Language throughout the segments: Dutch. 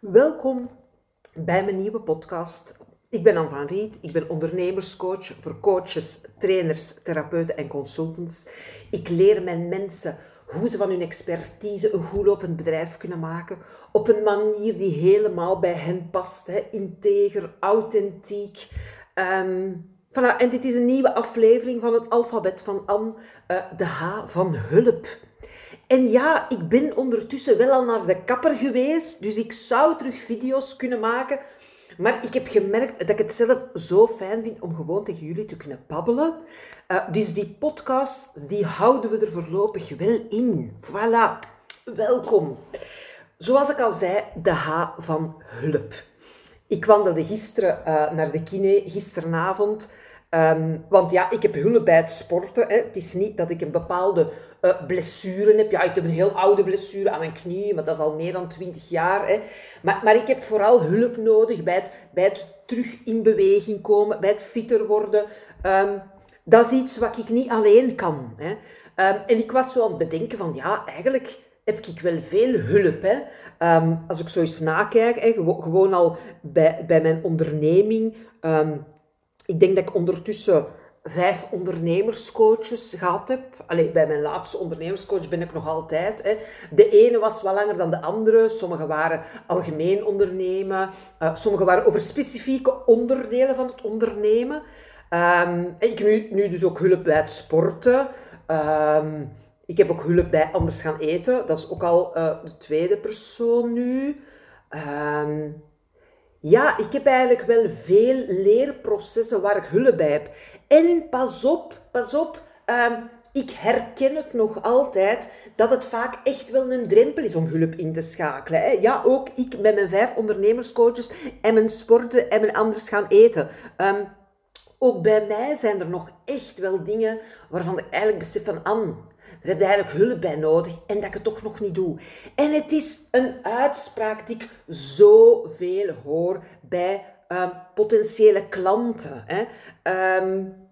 Welkom bij mijn nieuwe podcast. Ik ben Anne van Riet, ik ben ondernemerscoach voor coaches, trainers, therapeuten en consultants. Ik leer mijn mensen hoe ze van hun expertise een goed lopend bedrijf kunnen maken op een manier die helemaal bij hen past. Hè. Integer, authentiek. Um, voilà. En dit is een nieuwe aflevering van het alfabet van Anne, uh, de H van hulp. En ja, ik ben ondertussen wel al naar de kapper geweest, dus ik zou terug video's kunnen maken. Maar ik heb gemerkt dat ik het zelf zo fijn vind om gewoon tegen jullie te kunnen babbelen. Uh, dus die podcast, die houden we er voorlopig wel in. Voilà, welkom. Zoals ik al zei, de H van hulp. Ik wandelde gisteren uh, naar de kine, gisteravond. Um, want ja, ik heb hulp bij het sporten. Hè. Het is niet dat ik een bepaalde uh, blessure heb. Ja, ik heb een heel oude blessure aan mijn knie, maar dat is al meer dan 20 jaar. Hè. Maar, maar ik heb vooral hulp nodig bij het, bij het terug in beweging komen, bij het fitter worden. Um, dat is iets wat ik niet alleen kan. Hè. Um, en ik was zo aan het bedenken van, ja, eigenlijk heb ik wel veel hulp. Hè. Als ik zo eens nakijk, hè, gewoon al bij, bij mijn onderneming. Ik denk dat ik ondertussen vijf ondernemerscoaches gehad heb. Allee, bij mijn laatste ondernemerscoach ben ik nog altijd. Hè. De ene was wat langer dan de andere. Sommige waren algemeen ondernemen. Uh, sommige waren over specifieke onderdelen van het ondernemen. Um, ik heb nu, nu, dus ook hulp bij het sporten. Um, ik heb ook hulp bij anders gaan eten. Dat is ook al uh, de tweede persoon nu. Um, ja, ik heb eigenlijk wel veel leerprocessen waar ik hulp bij heb. En pas op, pas op, um, ik herken het nog altijd dat het vaak echt wel een drempel is om hulp in te schakelen. Hè. Ja, ook ik met mijn vijf ondernemerscoaches en mijn sporten en mijn anders gaan eten. Um, ook bij mij zijn er nog echt wel dingen waarvan ik eigenlijk besef van... Anne, daar heb je eigenlijk hulp bij nodig en dat ik het toch nog niet doe. En het is een uitspraak die ik zoveel hoor bij um, potentiële klanten. Hè. Um,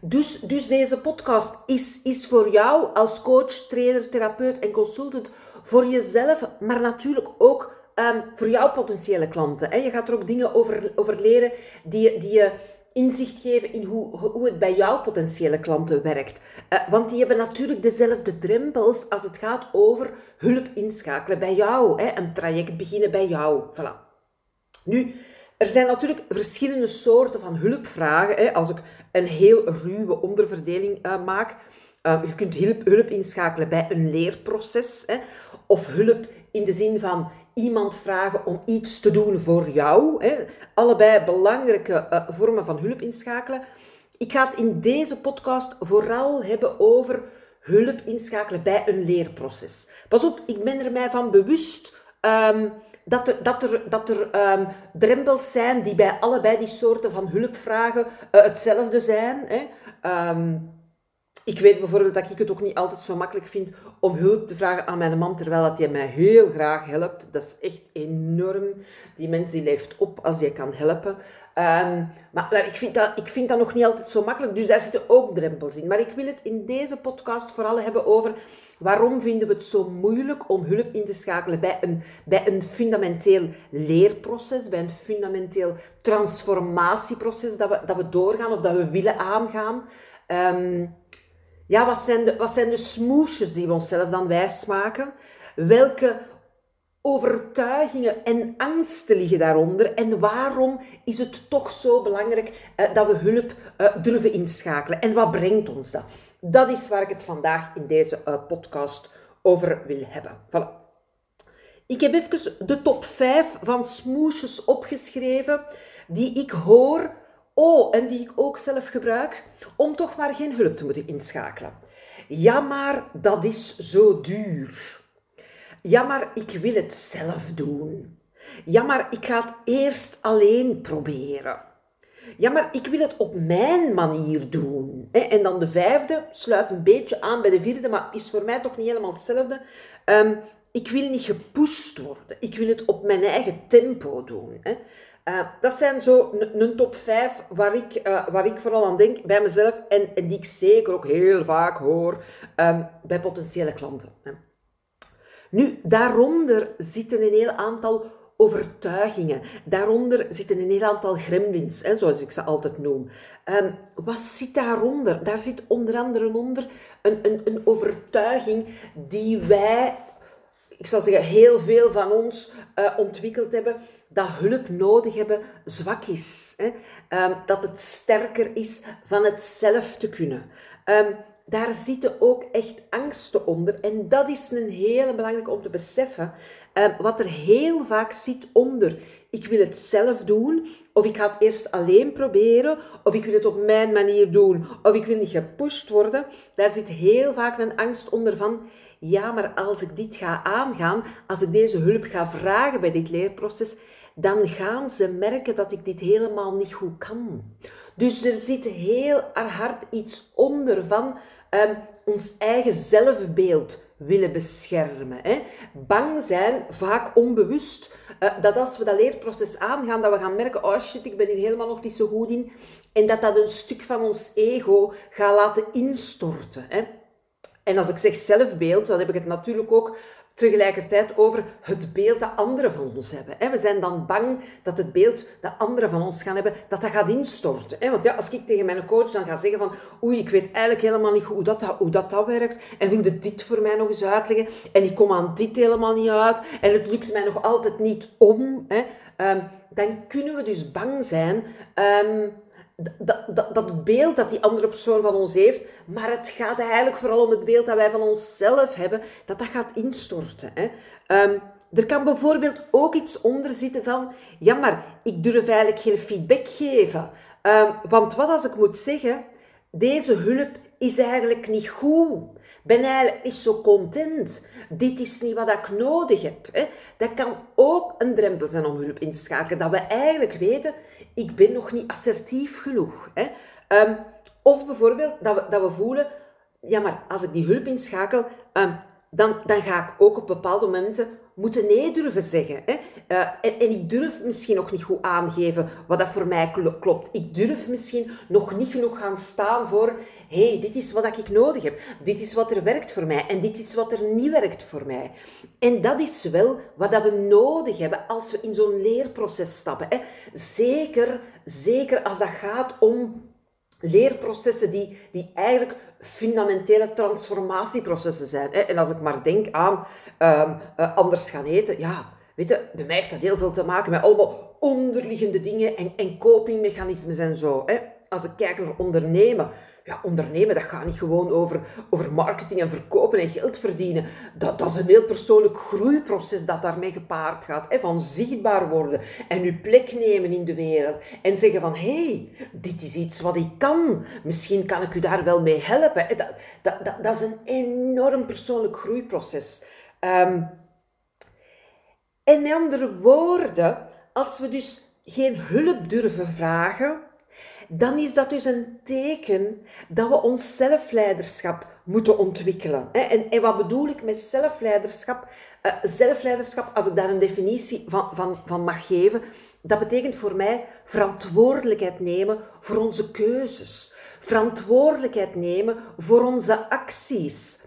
dus, dus deze podcast is, is voor jou als coach, trainer, therapeut en consultant, voor jezelf, maar natuurlijk ook um, voor jouw potentiële klanten. Je gaat er ook dingen over, over leren die, die je inzicht geven in hoe, hoe het bij jouw potentiële klanten werkt. Uh, want die hebben natuurlijk dezelfde drempels als het gaat over hulp inschakelen bij jou. Hè, een traject beginnen bij jou. Voilà. Nu, er zijn natuurlijk verschillende soorten van hulpvragen. Hè. Als ik een heel ruwe onderverdeling uh, maak, uh, je kunt hulp, hulp inschakelen bij een leerproces. Hè, of hulp in de zin van iemand vragen om iets te doen voor jou. Hè. Allebei belangrijke uh, vormen van hulp inschakelen. Ik ga het in deze podcast vooral hebben over hulp inschakelen bij een leerproces. Pas op, ik ben er mij van bewust um, dat er, dat er, dat er um, drempels zijn die bij allebei die soorten van hulpvragen uh, hetzelfde zijn. Hè. Um, ik weet bijvoorbeeld dat ik het ook niet altijd zo makkelijk vind om hulp te vragen aan mijn man, terwijl dat hij mij heel graag helpt. Dat is echt enorm. Die mens die leeft op als je kan helpen. Maar, maar ik, vind dat, ik vind dat nog niet altijd zo makkelijk, dus daar zitten ook drempels in. Maar ik wil het in deze podcast vooral hebben over waarom vinden we het zo moeilijk om hulp in te schakelen bij een, bij een fundamenteel leerproces, bij een fundamenteel transformatieproces dat we, dat we doorgaan of dat we willen aangaan. Um, ja, wat zijn, de, wat zijn de smoesjes die we onszelf dan wijsmaken? Welke overtuigingen en angsten liggen daaronder? En waarom is het toch zo belangrijk uh, dat we hulp uh, durven inschakelen? En wat brengt ons dat? Dat is waar ik het vandaag in deze uh, podcast over wil hebben. Voilà. Ik heb even de top 5 van smoesjes opgeschreven die ik hoor Oh, en die ik ook zelf gebruik, om toch maar geen hulp te moeten inschakelen. Ja, maar dat is zo duur. Ja, maar ik wil het zelf doen. Ja, maar ik ga het eerst alleen proberen. Ja, maar ik wil het op mijn manier doen. En dan de vijfde sluit een beetje aan bij de vierde, maar is voor mij toch niet helemaal hetzelfde. Um, ik wil niet gepusht worden. Ik wil het op mijn eigen tempo doen. Uh, dat zijn zo een top 5 waar ik, uh, waar ik vooral aan denk bij mezelf en, die ik zeker ook heel vaak hoor um, bij potentiële klanten. Hè. Nu, daaronder zitten een heel aantal overtuigingen. Daaronder zitten een heel aantal gremlins, hè, zoals ik ze altijd noem. Um, wat zit daaronder? Daar zit onder andere onder een, een, een overtuiging die wij, ik zal zeggen, heel veel van ons uh, ontwikkeld hebben, dat hulp nodig hebben zwak is. Hè? Um, dat het sterker is van het zelf te kunnen. Um, daar zitten ook echt angsten onder. En dat is een hele belangrijke om te beseffen. Uh, wat er heel vaak zit onder. Ik wil het zelf doen, of ik ga het eerst alleen proberen, of ik wil het op mijn manier doen, of ik wil niet gepusht worden. Daar zit heel vaak een angst onder van, ja, maar als ik dit ga aangaan, als ik deze hulp ga vragen bij dit leerproces, dan gaan ze merken dat ik dit helemaal niet goed kan. Dus er zit heel hard iets onder van um, ons eigen zelfbeeld willen beschermen. Hè. Bang zijn, vaak onbewust, uh, dat als we dat leerproces aangaan, dat we gaan merken, oh shit, ik ben hier helemaal nog niet zo goed in. En dat dat een stuk van ons ego gaat laten instorten. Hè. En als ik zeg zelfbeeld, dan heb ik het natuurlijk ook tegelijkertijd over het beeld dat anderen van ons hebben. We zijn dan bang dat het beeld dat anderen van ons gaan hebben, dat dat gaat instorten. Want ja, als ik tegen mijn coach dan ga zeggen van oei, ik weet eigenlijk helemaal niet hoe dat, hoe dat, dat werkt en wilde dit voor mij nog eens uitleggen en ik kom aan dit helemaal niet uit en het lukt mij nog altijd niet om, ehm, dan kunnen we dus bang zijn ehm, dat, dat, dat beeld dat die andere persoon van ons heeft, maar het gaat eigenlijk vooral om het beeld dat wij van onszelf hebben, dat dat gaat instorten. Hè. Um, er kan bijvoorbeeld ook iets onder zitten van, ja maar ik durf eigenlijk geen feedback geven. Um, want wat als ik moet zeggen, deze hulp is eigenlijk niet goed. Ben eigenlijk niet zo content. Dit is niet wat ik nodig heb. Hè. Dat kan ook een drempel zijn om hulp in te schakelen. Dat we eigenlijk weten, ik ben nog niet assertief genoeg. Hè. Um, of bijvoorbeeld dat we, dat we voelen, ja maar als ik die hulp inschakel, um, dan, dan ga ik ook op bepaalde momenten moeten nee durven zeggen. Hè? Uh, en, en, ik durf misschien nog niet goed aangeven wat dat voor mij klopt. Ik durf misschien nog niet genoeg gaan staan voor, hey, dit is wat ik nodig heb. Dit is wat er werkt voor mij en dit is wat er niet werkt voor mij. En dat is wel wat dat we nodig hebben als we in zo'n leerproces stappen. Hè? Zeker, zeker als dat gaat om leerprocessen die, die eigenlijk fundamentele transformatieprocessen zijn. En als ik maar denk aan um, uh, anders gaan eten, ja, weet je, bij mij heeft dat heel veel te maken met allemaal onderliggende dingen en, en copingmechanismes en zo. Als ik kijk naar ondernemen, ja, ondernemen, dat gaat niet gewoon over, over marketing en verkopen en geld verdienen. Dat, dat is een heel persoonlijk groeiproces dat daarmee gepaard gaat. Hè, van zichtbaar worden en uw plek nemen in de wereld. En zeggen van, hé, hey, dit is iets wat ik kan. Misschien kan ik u daar wel mee helpen. Dat, dat, dat, is een enorm persoonlijk groeiproces. Um, en met andere woorden, als we dus geen hulp durven vragen dan is dat dus een teken dat we ons zelfleiderschap moeten ontwikkelen. En, wat bedoel ik met zelfleiderschap? Uh, zelfleiderschap, als ik daar een definitie van, van, van mag geven, dat betekent voor mij verantwoordelijkheid nemen voor onze keuzes. Verantwoordelijkheid nemen voor onze acties.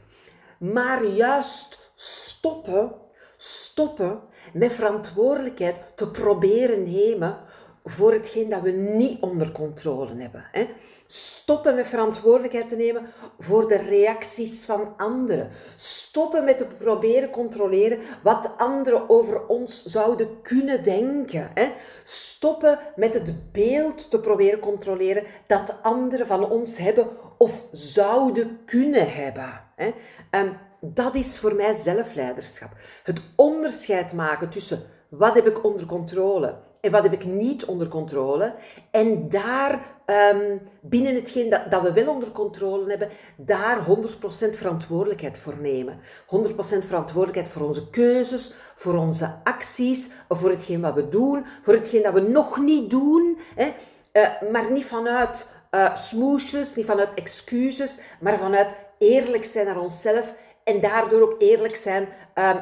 Maar juist stoppen, stoppen met verantwoordelijkheid te proberen nemen voor hetgeen dat we niet onder controle hebben. Hè. Stoppen met verantwoordelijkheid te nemen voor de reacties van anderen. Stoppen met te proberen controleren wat anderen over ons zouden kunnen denken. Hè. Stoppen met het beeld te proberen controleren dat anderen van ons hebben of zouden kunnen hebben. Hè. Um, dat is voor mij zelfleiderschap. Het onderscheid maken tussen wat heb ik onder controle en wat heb ik niet onder controle. En daar, um, binnen hetgeen dat, dat we wel onder controle hebben, daar 100% verantwoordelijkheid voor nemen. 100% verantwoordelijkheid voor onze keuzes, voor onze acties, voor hetgeen wat we doen, voor hetgeen dat we nog niet doen. Hè. Uh, maar niet vanuit uh, smoesjes, niet vanuit excuses, maar vanuit eerlijk zijn naar onszelf en daardoor ook eerlijk zijn uh,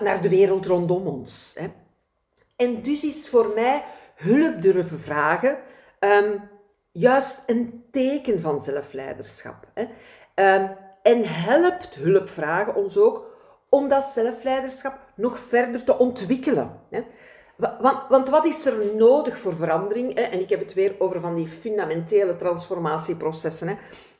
naar de wereld rondom ons. Hè. En dus is voor mij hulp durven vragen um, juist een teken van zelfleiderschap. Hè. Um, en helpt hulp vragen ons ook om dat zelfleiderschap nog verder te ontwikkelen. Hè. Want, want, wat is er nodig voor verandering? Hè? En ik heb het weer over van die fundamentele transformatieprocessen. Hè?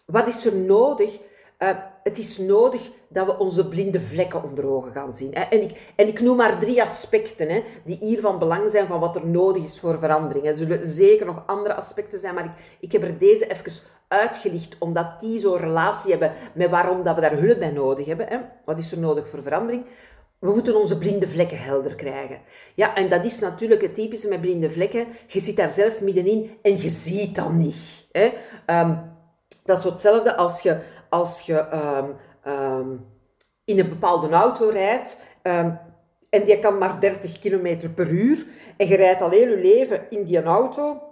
Wat is er nodig? Uh, het is nodig dat we onze blinde vlekken onder ogen gaan zien. En, ik, en ik noem maar drie aspecten hè, die hier van belang zijn van wat er nodig is voor verandering. Er zullen zeker nog andere aspecten zijn, maar ik, ik heb er deze even uitgelicht, omdat die zo'n relatie hebben met waarom dat we daar hulp bij nodig hebben. Hè? Wat is er nodig voor verandering? We moeten onze blinde vlekken helder krijgen. Ja, en dat is natuurlijk het typische met blinde vlekken. Je zit daar zelf middenin en je ziet dat niet. Hè? Um, dat is hetzelfde als je, als je um, um, in een bepaalde auto rijdt en die kan maar 30 km per uur en je rijdt al heel je leven in die auto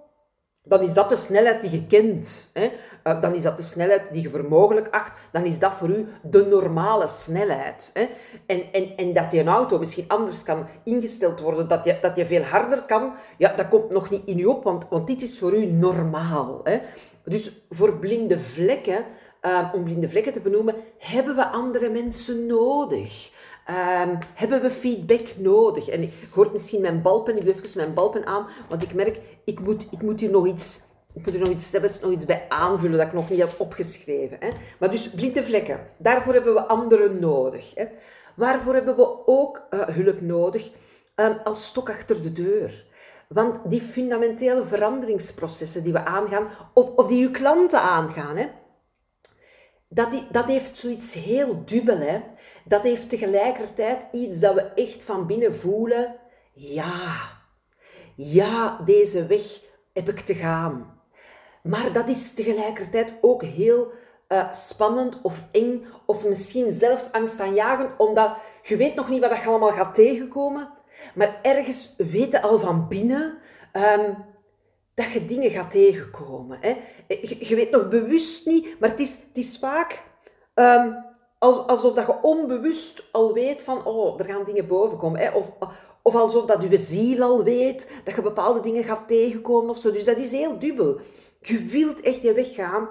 dan is dat de snelheid die je kent. Hè? Uh, dan is dat de snelheid die je voor mogelijk acht. Dan is dat voor u de normale snelheid. Hè? En, en, en dat je een auto misschien anders kan ingesteld worden, dat je, dat je veel harder kan, ja, dat komt nog niet in u op, want, want dit is voor u normaal. Hè? Dus voor blinde vlekken, uh, om blinde vlekken te benoemen, hebben we andere mensen nodig. Um, hebben we feedback nodig? En ik hoor misschien mijn balpen, ik doe even mijn balpen aan, want ik merk, ik moet, ik moet hier nog iets, ik moet er nog iets, nog iets bij aanvullen dat ik nog niet heb opgeschreven. Hè? Maar dus blinde vlekken, daarvoor hebben we anderen nodig. Hè? Waarvoor hebben we ook uh, hulp nodig? Um, als stok achter de deur. Want die fundamentele veranderingsprocessen die we aangaan, of, of die uw klanten aangaan, hè, dat, dat heeft zoiets heel dubbel. Hè? dat heeft tegelijkertijd iets dat we echt van binnen voelen. Ja, ja, deze weg heb ik te gaan. Maar dat is tegelijkertijd ook heel uh, spannend of eng, of misschien zelfs angstaanjagend, omdat je weet nog niet wat je allemaal gaat tegenkomen, maar ergens weet al van binnen um, dat je dingen gaat tegenkomen. Hè. Je, weet nog bewust niet, maar het is, het is vaak um, alsof dat je onbewust al weet van, oh, er gaan dingen boven komen. Hè? Of, of alsof dat je ziel al weet dat je bepaalde dingen gaat tegenkomen of zo. Dus dat is heel dubbel. Je wilt echt je weg gaan,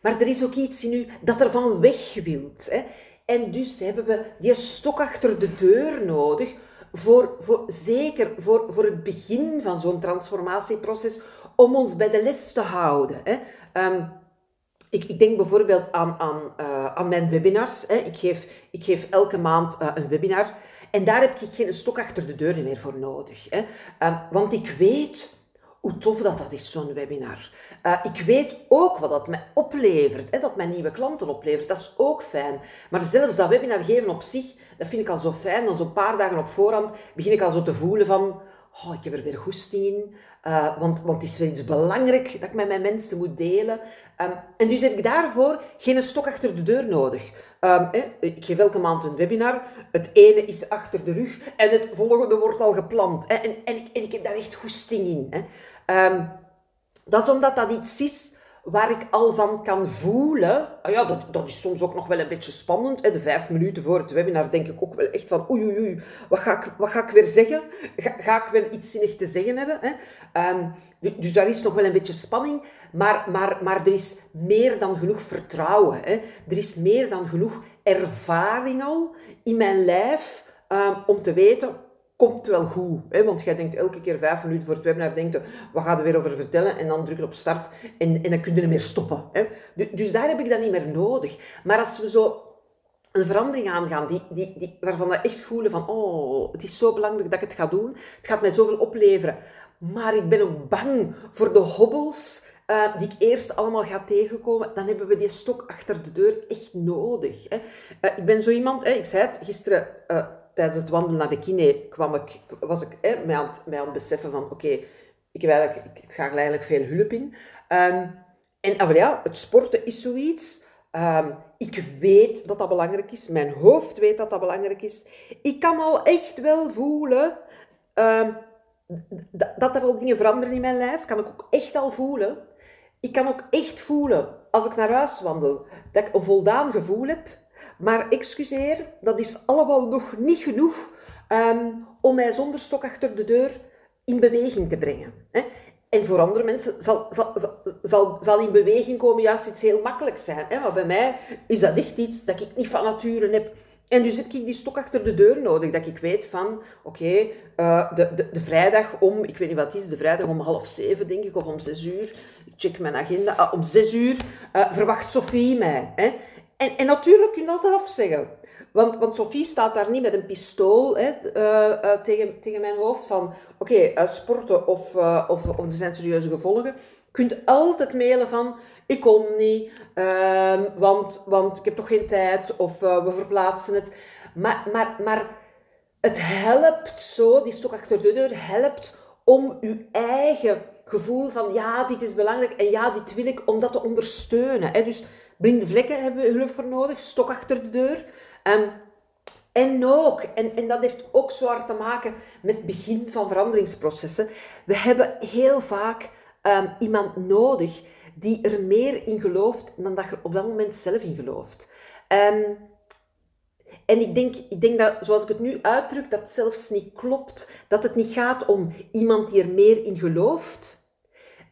maar er is ook iets in u dat er van weg wilt. Hè? En dus hebben we die stok achter de deur nodig, voor, voor, zeker voor, voor het begin van zo'n transformatieproces, om ons bij de les te houden. Hè? Um, ik, ik, denk bijvoorbeeld aan, aan, uh, aan mijn webinars. Hè. Ik, geef, ik geef elke maand uh, een webinar. En daar heb ik geen stok achter de deur meer voor nodig. Hè. Uh, want ik weet hoe tof dat, dat is, zo'n webinar. Uh, ik weet ook wat dat mij oplevert. Hè, dat mij nieuwe klanten oplevert. Dat is ook fijn. Maar zelfs dat webinar geven op zich, dat vind ik al zo fijn. Dan zo'n paar dagen op voorhand begin ik al zo te voelen van oh, ik heb er weer goesting in, uh, want, want het is weer iets belangrijk dat ik met mijn mensen moet delen. Um, en dus heb ik daarvoor geen stok achter de deur nodig. Um, ik geef elke maand een webinar. Het ene is achter de rug en het volgende wordt al gepland. En, en, ik, ik heb daar echt goesting in. Um, dat is omdat dat iets is waar ik al van kan voelen. Ah ja, dat, dat is soms ook nog wel een beetje spannend. Hè. De vijf minuten voor het webinar denk ik ook wel echt van oei oei oei, wat ga ik, wat ga ik weer zeggen? Ga, ga ik wel iets zinnig te zeggen hebben? Hè? Um, dus daar is nog wel een beetje spanning, maar, maar, maar er is meer dan genoeg vertrouwen. Hè? Er is meer dan genoeg ervaring al in mijn lijf um, om te weten, komt wel goed. Hè? Want jij denkt elke keer vijf minuten voor het webinar, denkt, wat gaat er weer over vertellen? En dan druk je op start en, en dan kun je er meer stoppen. Hè? Dus daar heb ik dat niet meer nodig. Maar als we zo een verandering aangaan, die, die, die, waarvan we echt voelen van, oh, het is zo belangrijk dat ik het ga doen. Het gaat mij zoveel opleveren. Maar ik ben ook bang voor de hobbels uh, die ik eerst allemaal ga tegenkomen. Dan hebben we die stok achter de deur echt nodig. Hè? Uh, ik ben zo iemand, hè, ik zei het gisteren... Uh, tijdens het wandelen naar de kine kwam ik, was ik hè, mij, aan het, mij beseffen van, oké, ik, ik, ik schakel eigenlijk veel hulp in. Um, en ah, ja, het sporten is zoiets. Um, ik weet dat dat belangrijk is. Mijn hoofd weet dat dat belangrijk is. Ik kan al echt wel voelen um, dat er al dingen veranderen in mijn lijf. Kan ik ook echt al voelen. Ik kan ook echt voelen, als ik naar huis wandel, dat ik een voldaan gevoel heb maar excuseer, dat is allemaal nog niet genoeg um, om mij zonder stok achter de deur in beweging te brengen. Hè. En voor andere mensen zal, zal, zal, zal in beweging komen juist iets heel makkelijks zijn. Hè. Maar bij mij is dat echt iets dat ik niet van nature heb. En dus heb ik die stok achter de deur nodig, dat ik weet van, oké, eh, de, de, de, vrijdag om, ik weet niet wat het is, de vrijdag om half zeven, denk ik, of om zes uur, ik check mijn agenda, ah, om zes uur uh, verwacht Sophie mij. Hè? En, en natuurlijk kun je dat afzeggen. Want, want Sophie staat daar niet met een pistool hè, uh, tegen, tegen mijn hoofd van, oké, sporten of, of, of er zijn serieuze gevolgen. Je kunt altijd mailen van, ik kom niet, uh, want, want ik heb toch geen tijd, of we verplaatsen het. Maar, maar, maar het helpt zo, die stok achter de deur helpt om uw eigen gevoel van ja, dit is belangrijk en ja, dit wil ik, om dat te ondersteunen. Hè? Dus blinde vlekken hebben we hulp voor nodig, stok achter de deur. Um, en ook, en, en dat heeft ook zwaar te maken met het begin van veranderingsprocessen, we hebben heel vaak um, iemand nodig die er meer in gelooft dan dat je op dat moment zelf in gelooft. Um, en ik denk, ik denk dat, zoals ik het nu uitdruk, dat zelfs niet klopt. Dat het niet gaat om iemand die er meer in gelooft.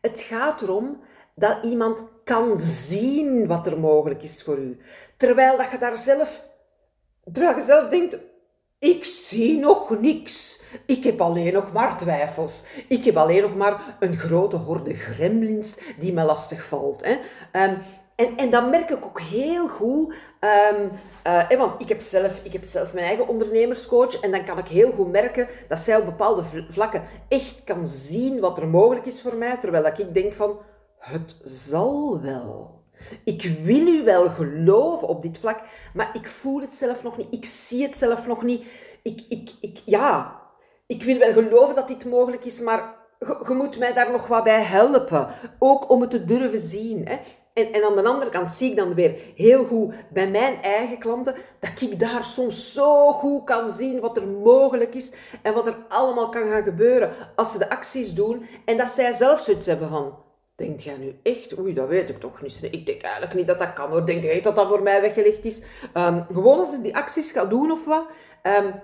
Het gaat erom dat iemand kan zien wat er mogelijk is voor u. Terwijl dat je daar zelf, terwijl je zelf denkt, ik zie nog niks. Ik heb alleen nog maar twijfels. Ik heb alleen nog maar een grote horde gremlins die me lastig valt. Hè. Um, en, en dat merk ik ook heel goed. Um, uh, want ik heb, zelf, ik heb zelf mijn eigen ondernemerscoach. En dan kan ik heel goed merken dat zij op bepaalde vlakken echt kan zien wat er mogelijk is voor mij. Terwijl ik denk van, het zal wel. Ik wil u wel geloven op dit vlak, maar ik voel het zelf nog niet. Ik zie het zelf nog niet. Ik, ik, ik, ja, ik wil wel geloven dat dit mogelijk is, maar je, moet mij daar nog wat bij helpen. Ook om het te durven zien. Hè. En, en aan de andere kant zie ik dan weer heel goed bij mijn eigen klanten dat ik daar soms zo goed kan zien wat er mogelijk is en wat er allemaal kan gaan gebeuren als ze de acties doen en dat zij zelf zoiets hebben van Denk jij nu echt? Oei, dat weet ik toch niet. Ik denk eigenlijk niet dat dat kan hoor. Denk jij dat dat voor mij weggelegd is? Um, gewoon als ze die acties gaan doen of wat. Um,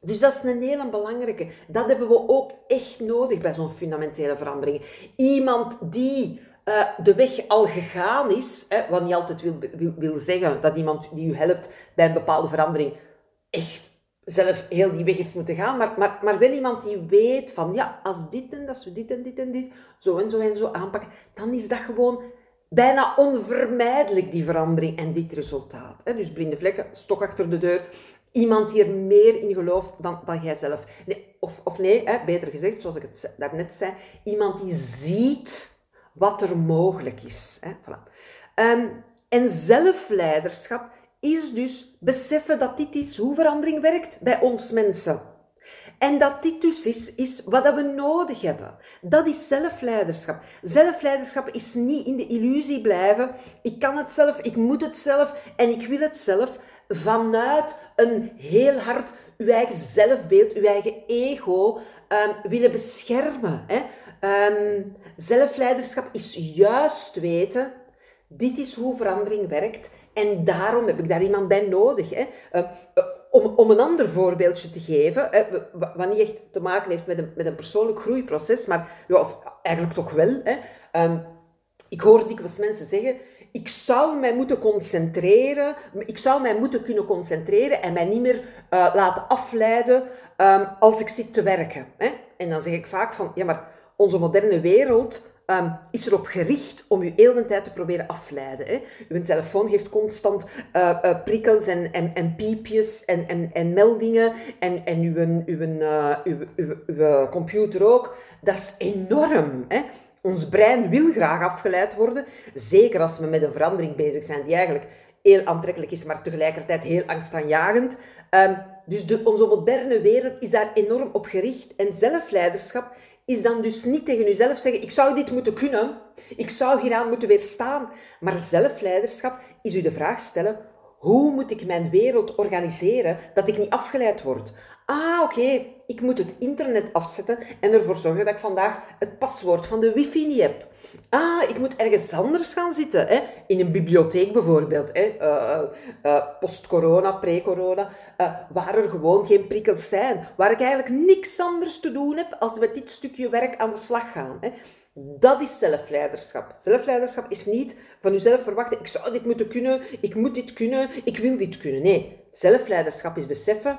dus dat is een hele belangrijke. Dat hebben we ook echt nodig bij zo'n fundamentele verandering. Iemand die uh, de weg al gegaan is, hè, wat niet altijd wil, wil, wil zeggen dat iemand die u helpt bij een bepaalde verandering echt zelf heel die weg heeft moeten gaan, maar, maar, maar wel iemand die weet van, ja, als dit en als we dit en dit en dit, zo en zo en zo aanpakken, dan is dat gewoon bijna onvermijdelijk, die verandering en dit resultaat. Dus blinde vlekken, stok achter de deur, iemand die er meer in gelooft dan, dan jijzelf. Nee, of, of nee, beter gezegd, zoals ik het daarnet zei, iemand die ziet wat er mogelijk is. Voilà. Um, en zelfleiderschap is dus beseffen dat dit is hoe verandering werkt bij ons mensen. En dat dit dus is, is wat we nodig hebben. Dat is zelfleiderschap. Zelfleiderschap is niet in de illusie blijven. Ik kan het zelf, ik moet het zelf en ik wil het zelf vanuit een heel hard uw eigen zelfbeeld, uw eigen ego um, willen beschermen. Hè. Um, zelfleiderschap is juist weten, dit is hoe verandering werkt en daarom heb ik daar iemand bij nodig. Hè. Uh, om, om een ander voorbeeldje te geven, hè, wat niet echt te maken heeft met een, met een persoonlijk groeiproces, maar ja, of eigenlijk toch wel. Hè. Um, ik hoor dikwijls mensen zeggen, ik zou mij moeten concentreren, ik zou mij moeten kunnen concentreren en mij niet meer uh, laten afleiden um, als ik zit te werken. Hè? En dan zeg ik vaak van, ja maar onze moderne wereld um, is erop gericht om u heel tijd te proberen afleiden. Hè? Uw telefoon geeft constant uh, uh, prikkels en, en, piepjes en, en, en meldingen en, en uw, uw, uh, uw, computer ook. Dat is enorm. Hè? Ons brein wil graag afgeleid worden, zeker als we met een verandering bezig zijn die eigenlijk heel aantrekkelijk is, maar tegelijkertijd heel angstaanjagend. Um, dus de, onze moderne wereld is daar enorm op gericht. En zelfleiderschap is dan dus niet tegen jezelf zeggen, ik zou dit moeten kunnen, ik zou hieraan moeten weerstaan. Maar zelfleiderschap is u de vraag stellen, hoe moet ik mijn wereld organiseren dat ik niet afgeleid word? Ah, oké, ik moet het internet afzetten en ervoor zorgen dat ik vandaag het paswoord van de wifi niet heb. Ah, ik moet ergens anders gaan zitten. Hè? In een bibliotheek bijvoorbeeld. Hè? Uh, uh, Post-corona, pre-corona. Waar er gewoon geen prikkels zijn. Waar ik eigenlijk niks anders te doen heb als met dit stukje werk aan de slag gaan. Hè? Dat is zelfleiderschap. Zelfleiderschap is niet van jezelf verwachten, ik zou dit moeten kunnen, ik moet dit kunnen, ik wil dit kunnen. Nee, zelfleiderschap is beseffen,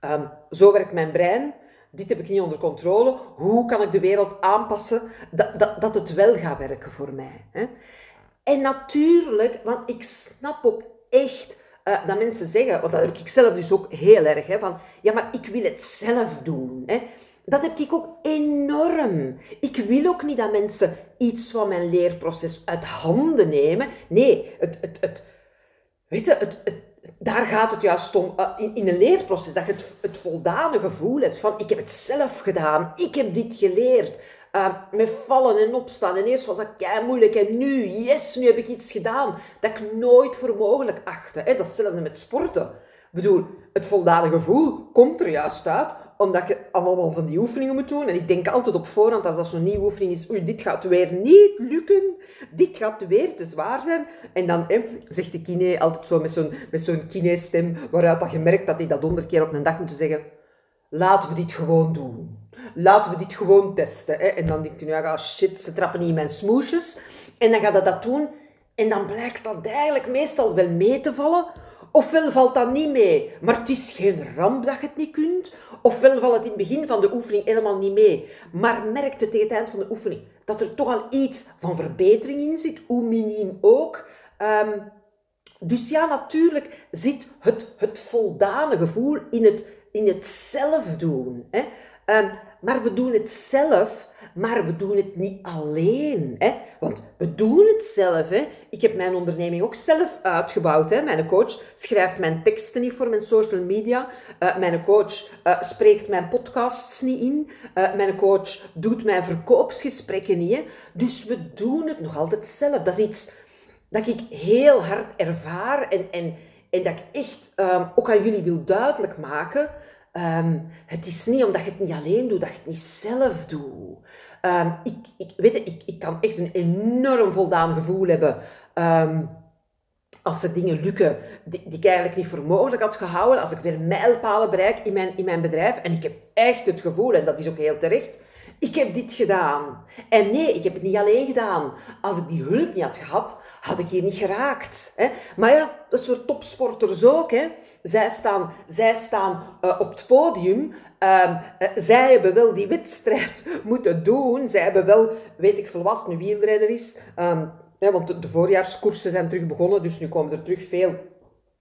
ehm, zo werkt mijn brein, dit heb ik niet onder controle, hoe kan ik de wereld aanpassen dat, dat, dat het wel gaat werken voor mij. Hè? En natuurlijk, want ik snap ook echt uh, dat mensen zeggen, want dat heb ik zelf dus ook heel erg, hè, van ja, maar ik wil het zelf doen. Hè. Dat heb ik ook enorm. Ik wil ook niet dat mensen iets van mijn leerproces uit handen nemen. Nee, het, het, het, weet je, het, het, daar gaat het juist om, uh, in, een leerproces, dat je het, het voldane gevoel hebt van ik heb het zelf gedaan, ik heb dit geleerd. Uh, met vallen en opstaan. En eerst was dat kei moeilijk. En nu, yes, nu heb ik iets gedaan dat ik nooit voor mogelijk achtte. Hè? Dat is hetzelfde met sporten. Ik bedoel, het voldane gevoel komt er juist uit omdat je allemaal van die oefeningen moet doen. En ik denk altijd op voorhand, als dat zo'n nieuwe oefening is, oei, dit gaat weer niet lukken. Dit gaat weer te zwaar zijn. En dan hè, zegt de kine altijd zo met zo'n, met zo'n kine-stem, waaruit dat je merkt dat hij dat honderd keer op een dag moet zeggen. Laten we dit gewoon doen laten we dit gewoon testen. Hè. En dan denkt hij, ja, shit, ze trappen niet in mijn smoesjes. En dan gaat hij dat doen. En dan blijkt dat eigenlijk meestal wel mee te vallen. Ofwel valt dat niet mee, maar het is geen ramp dat je het niet kunt. Ofwel valt het in het begin van de oefening helemaal niet mee. Maar merkt het tegen het eind van de oefening dat er toch al iets van verbetering in zit, hoe miniem ook. Um, dus ja, natuurlijk zit het, het voldane gevoel in het, in het zelf doen. Hè. Um, maar we doen het zelf, maar we doen het niet alleen. Hè? Want we doen het zelf. Hè? Ik heb mijn onderneming ook zelf uitgebouwd. Hè? Mijn coach schrijft mijn teksten niet voor mijn social media. Uh, mijn coach uh, spreekt mijn podcasts niet in. Uh, mijn coach doet mijn verkoopsgesprekken niet. Hè? Dus we doen het nog altijd zelf. Dat is iets dat ik heel hard ervaar en, en, en dat ik echt um, ook aan jullie wil duidelijk maken Um, het is niet omdat je het niet alleen doet, dat je het niet zelf doet. Um, ik, ik, weet je, ik, ik kan echt een enorm voldaan gevoel hebben um, als er dingen lukken die, die ik eigenlijk niet voor mogelijk had gehouden. Als ik weer mijlpalen bereik in mijn, in mijn bedrijf. En ik heb echt het gevoel, en dat is ook heel terecht, ik heb dit gedaan. En nee, ik heb het niet alleen gedaan. Als ik die hulp niet had gehad, had ik hier niet geraakt. Hè? Maar ja, dat is voor topsporters ook. Hè? Zij staan, zij staan uh, op het podium. Uh, zij hebben wel die wedstrijd moeten doen. Zij hebben wel, weet ik veel wat, een wielrenner is. Um, want de, de voorjaarskoersen zijn terug begonnen, dus nu komen er terug veel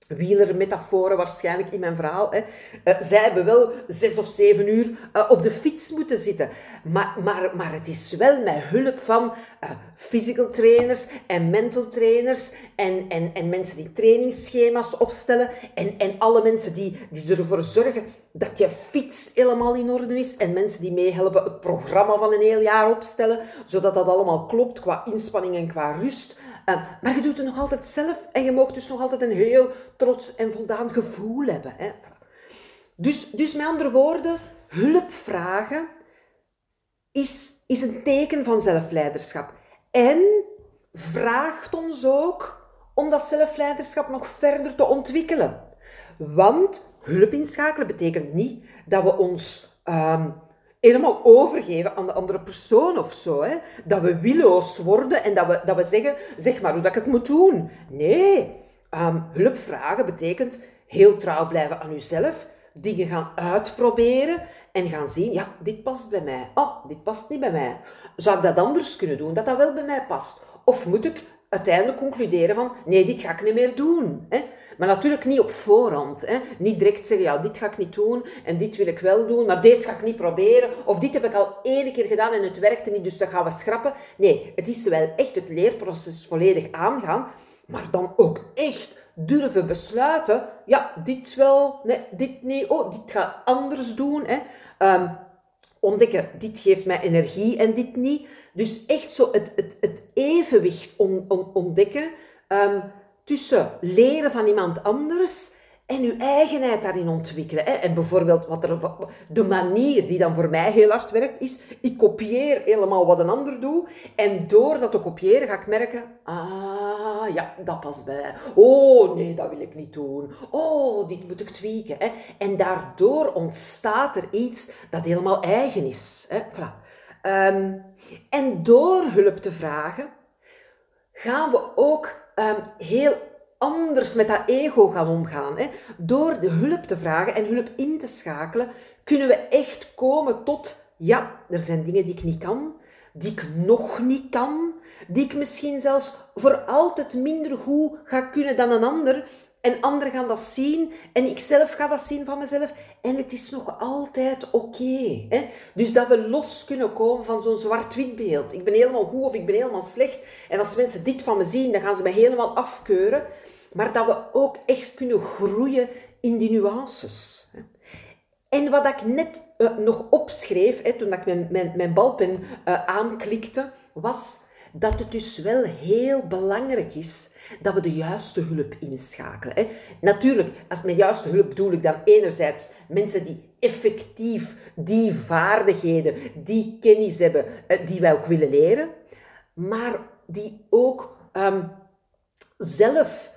wielermetaforen waarschijnlijk in mijn verhaal. Hè. Uh, zij hebben wel zes of zeven uur uh, op de fiets moeten zitten. Maar, maar, maar het is wel met hulp van uh, physical trainers en mental trainers en, en, en mensen die trainingsschema's opstellen en, en alle mensen die, die ervoor zorgen dat je fiets helemaal in orde is en mensen die meehelpen het programma van een heel jaar opstellen, zodat dat allemaal klopt qua inspanning en qua rust. Uh, maar je doet het nog altijd zelf en je mag dus nog altijd een heel trots en voldaan gevoel hebben. Hè. Dus, dus met andere woorden, hulp vragen is, is een teken van zelfleiderschap. En vraagt ons ook om dat zelfleiderschap nog verder te ontwikkelen. Want hulp inschakelen betekent niet dat we ons um, helemaal overgeven aan de andere persoon of zo. Hè? Dat we willoos worden en dat we, dat we zeggen, zeg maar hoe dat ik het moet doen. Nee, um, hulp vragen betekent heel trouw blijven aan jezelf, dingen gaan uitproberen en gaan zien, ja, dit past bij mij. Oh, dit past niet bij mij. Zou ik dat anders kunnen doen, dat dat wel bij mij past? Of moet ik uiteindelijk concluderen van, nee, dit ga ik niet meer doen. Hè? Maar natuurlijk niet op voorhand. Hè? Niet direct zeggen, ja, dit ga ik niet doen en dit wil ik wel doen, maar deze ga ik niet proberen. Of dit heb ik al één keer gedaan en het werkte niet, dus dat gaan we schrappen. Nee, het is wel echt het leerproces volledig aangaan, maar dan ook echt durven besluiten, ja, dit wel, nee, dit niet, oh, dit ga anders doen. Hè? Um, ontdekken, dit geeft mij energie en dit niet. Dus echt zo het, het, het evenwicht on, on, ontdekken um, tussen leren van iemand anders en uw eigenheid daarin ontwikkelen. Hè. En bijvoorbeeld wat er, de manier die dan voor mij heel hard werkt, is ik kopieer helemaal wat een ander doet. En door dat te kopiëren ga ik merken, ah ja, dat past bij. Oh nee, dat wil ik niet doen. Oh, dit moet ik tweaken. En daardoor ontstaat er iets dat helemaal eigen is. Hè. Voilà. Ehm, en door hulp te vragen, gaan we ook ehm, heel anders met dat ego gaan omgaan. Hè. Door de hulp te vragen en hulp in te schakelen, kunnen we echt komen tot, ja, er zijn dingen die ik niet kan, die ik nog niet kan, die ik misschien zelfs voor altijd minder goed ga kunnen dan een ander. En anderen gaan dat zien en ik zelf ga dat zien van mezelf. En het is nog altijd oké. dus dat we los kunnen komen van zo'n zwart-wit beeld. Ik ben helemaal goed of ik ben helemaal slecht. En als mensen dit van me zien, dan gaan ze me helemaal afkeuren. Maar dat we ook echt kunnen groeien in die nuances. En wat ik net uh, nog opschreef, hè, toen ik mijn, mijn, mijn balpen uh, aanklikte, was dat het dus wel heel belangrijk is dat we de juiste hulp inschakelen. Hè. Natuurlijk, als met juiste hulp bedoel ik dan enerzijds mensen die effectief die vaardigheden, die kennis hebben, uh, die wij ook willen leren, maar die ook um, zelf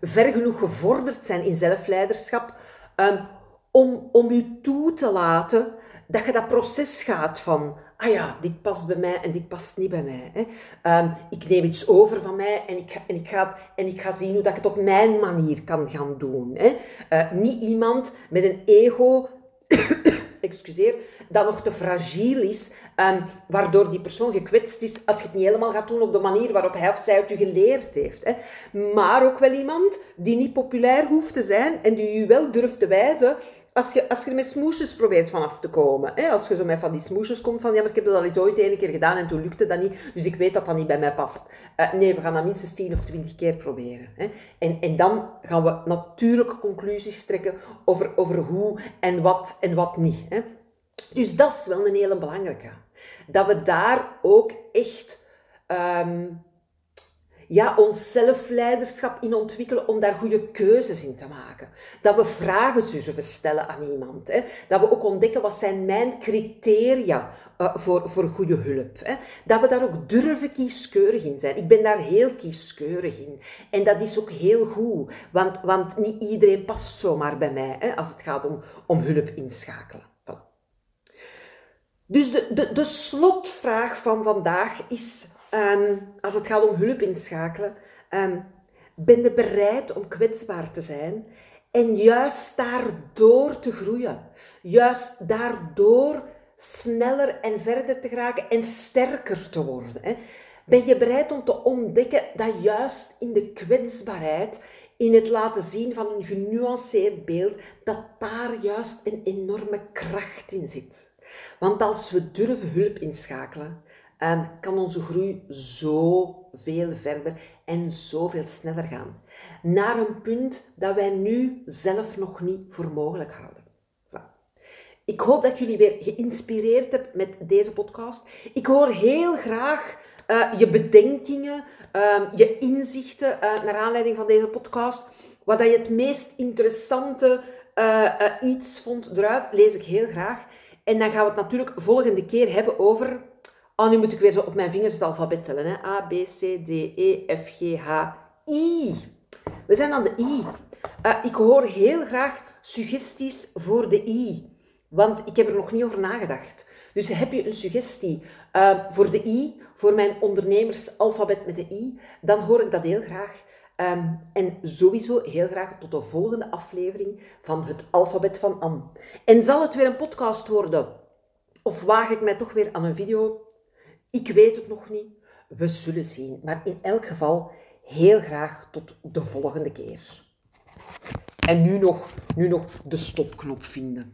ver genoeg gevorderd zijn in zelfleiderschap um, om, om je toe te laten dat je dat proces gaat van, ah ja, dit past bij mij en dit past niet bij mij. Hè. Um, ik neem iets over van mij en ik, en, ik ga, en ik ga zien hoe dat ik het op mijn manier kan gaan doen. Hè. Uh, niet iemand met een ego, excuseer, dat nog te fragiel is, um, waardoor die persoon gekwetst is als je het niet helemaal gaat doen op de manier waarop hij of zij het u geleerd heeft. Hè. Maar ook wel iemand die niet populair hoeft te zijn en die u wel durft te wijzen als je, als je er met smoesjes probeert vanaf te komen, hè, als je zo met van die smoesjes komt van, ja, maar ik heb dat al eens ooit één keer gedaan en toen lukte dat niet, dus ik weet dat dat niet bij mij past. Uh, nee, we gaan dat minstens 10 of 20 keer proberen. Hè. En, en dan gaan we natuurlijke conclusies trekken over, over hoe en wat en wat niet. Hè. Dus dat is wel een hele belangrijke. Dat we daar ook echt um, ja, ons zelfleiderschap in ontwikkelen om daar goede keuzes in te maken. Dat we vragen durven stellen aan iemand. Hè. Dat we ook ontdekken wat zijn mijn criteria uh, voor, voor goede hulp. Hè. Dat we daar ook durven kieskeurig in zijn. Ik ben daar heel kieskeurig in. En dat is ook heel goed, want, want niet iedereen past zomaar bij mij hè, als het gaat om, om hulp inschakelen. Dus de, de, de slotvraag van vandaag is Um, als het gaat om hulp inschakelen, um, ben je bereid om kwetsbaar te zijn en juist daardoor te groeien. Juist daardoor sneller en verder te geraken en sterker te worden. Hè? Ben je bereid om te ontdekken dat juist in de kwetsbaarheid, in het laten zien van een genuanceerd beeld, dat daar juist een enorme kracht in zit. Want als we durven hulp inschakelen, um, kan onze groei zo veel verder en zoveel sneller gaan. Naar een punt dat wij nu zelf nog niet voor mogelijk houden. Ik hoop dat jullie weer geïnspireerd hebt met deze podcast. Ik hoor heel graag uh, je bedenkingen, uh, je inzichten uh, naar aanleiding van deze podcast. Wat je het meest interessante eh, iets vond eruit, lees ik heel graag. En dan gaan we het natuurlijk volgende keer hebben over Oh, nu moet ik weer zo op mijn vingers het alfabet tellen. Hè. A, B, C, D, E, F, G, H, I. We zijn aan de I. Uh, ik hoor heel graag suggesties voor de I. Want ik heb er nog niet over nagedacht. Dus heb je een suggestie uh, voor de I, voor mijn ondernemersalfabet met de I, dan hoor ik dat heel graag. Um, en sowieso heel graag tot de volgende aflevering van het alfabet van Am. En zal het weer een podcast worden? Of waag ik mij toch weer aan een video? Ik weet het nog niet. We zullen zien. Maar in elk geval heel graag tot de volgende keer. En nu nog, nu nog de stopknop vinden.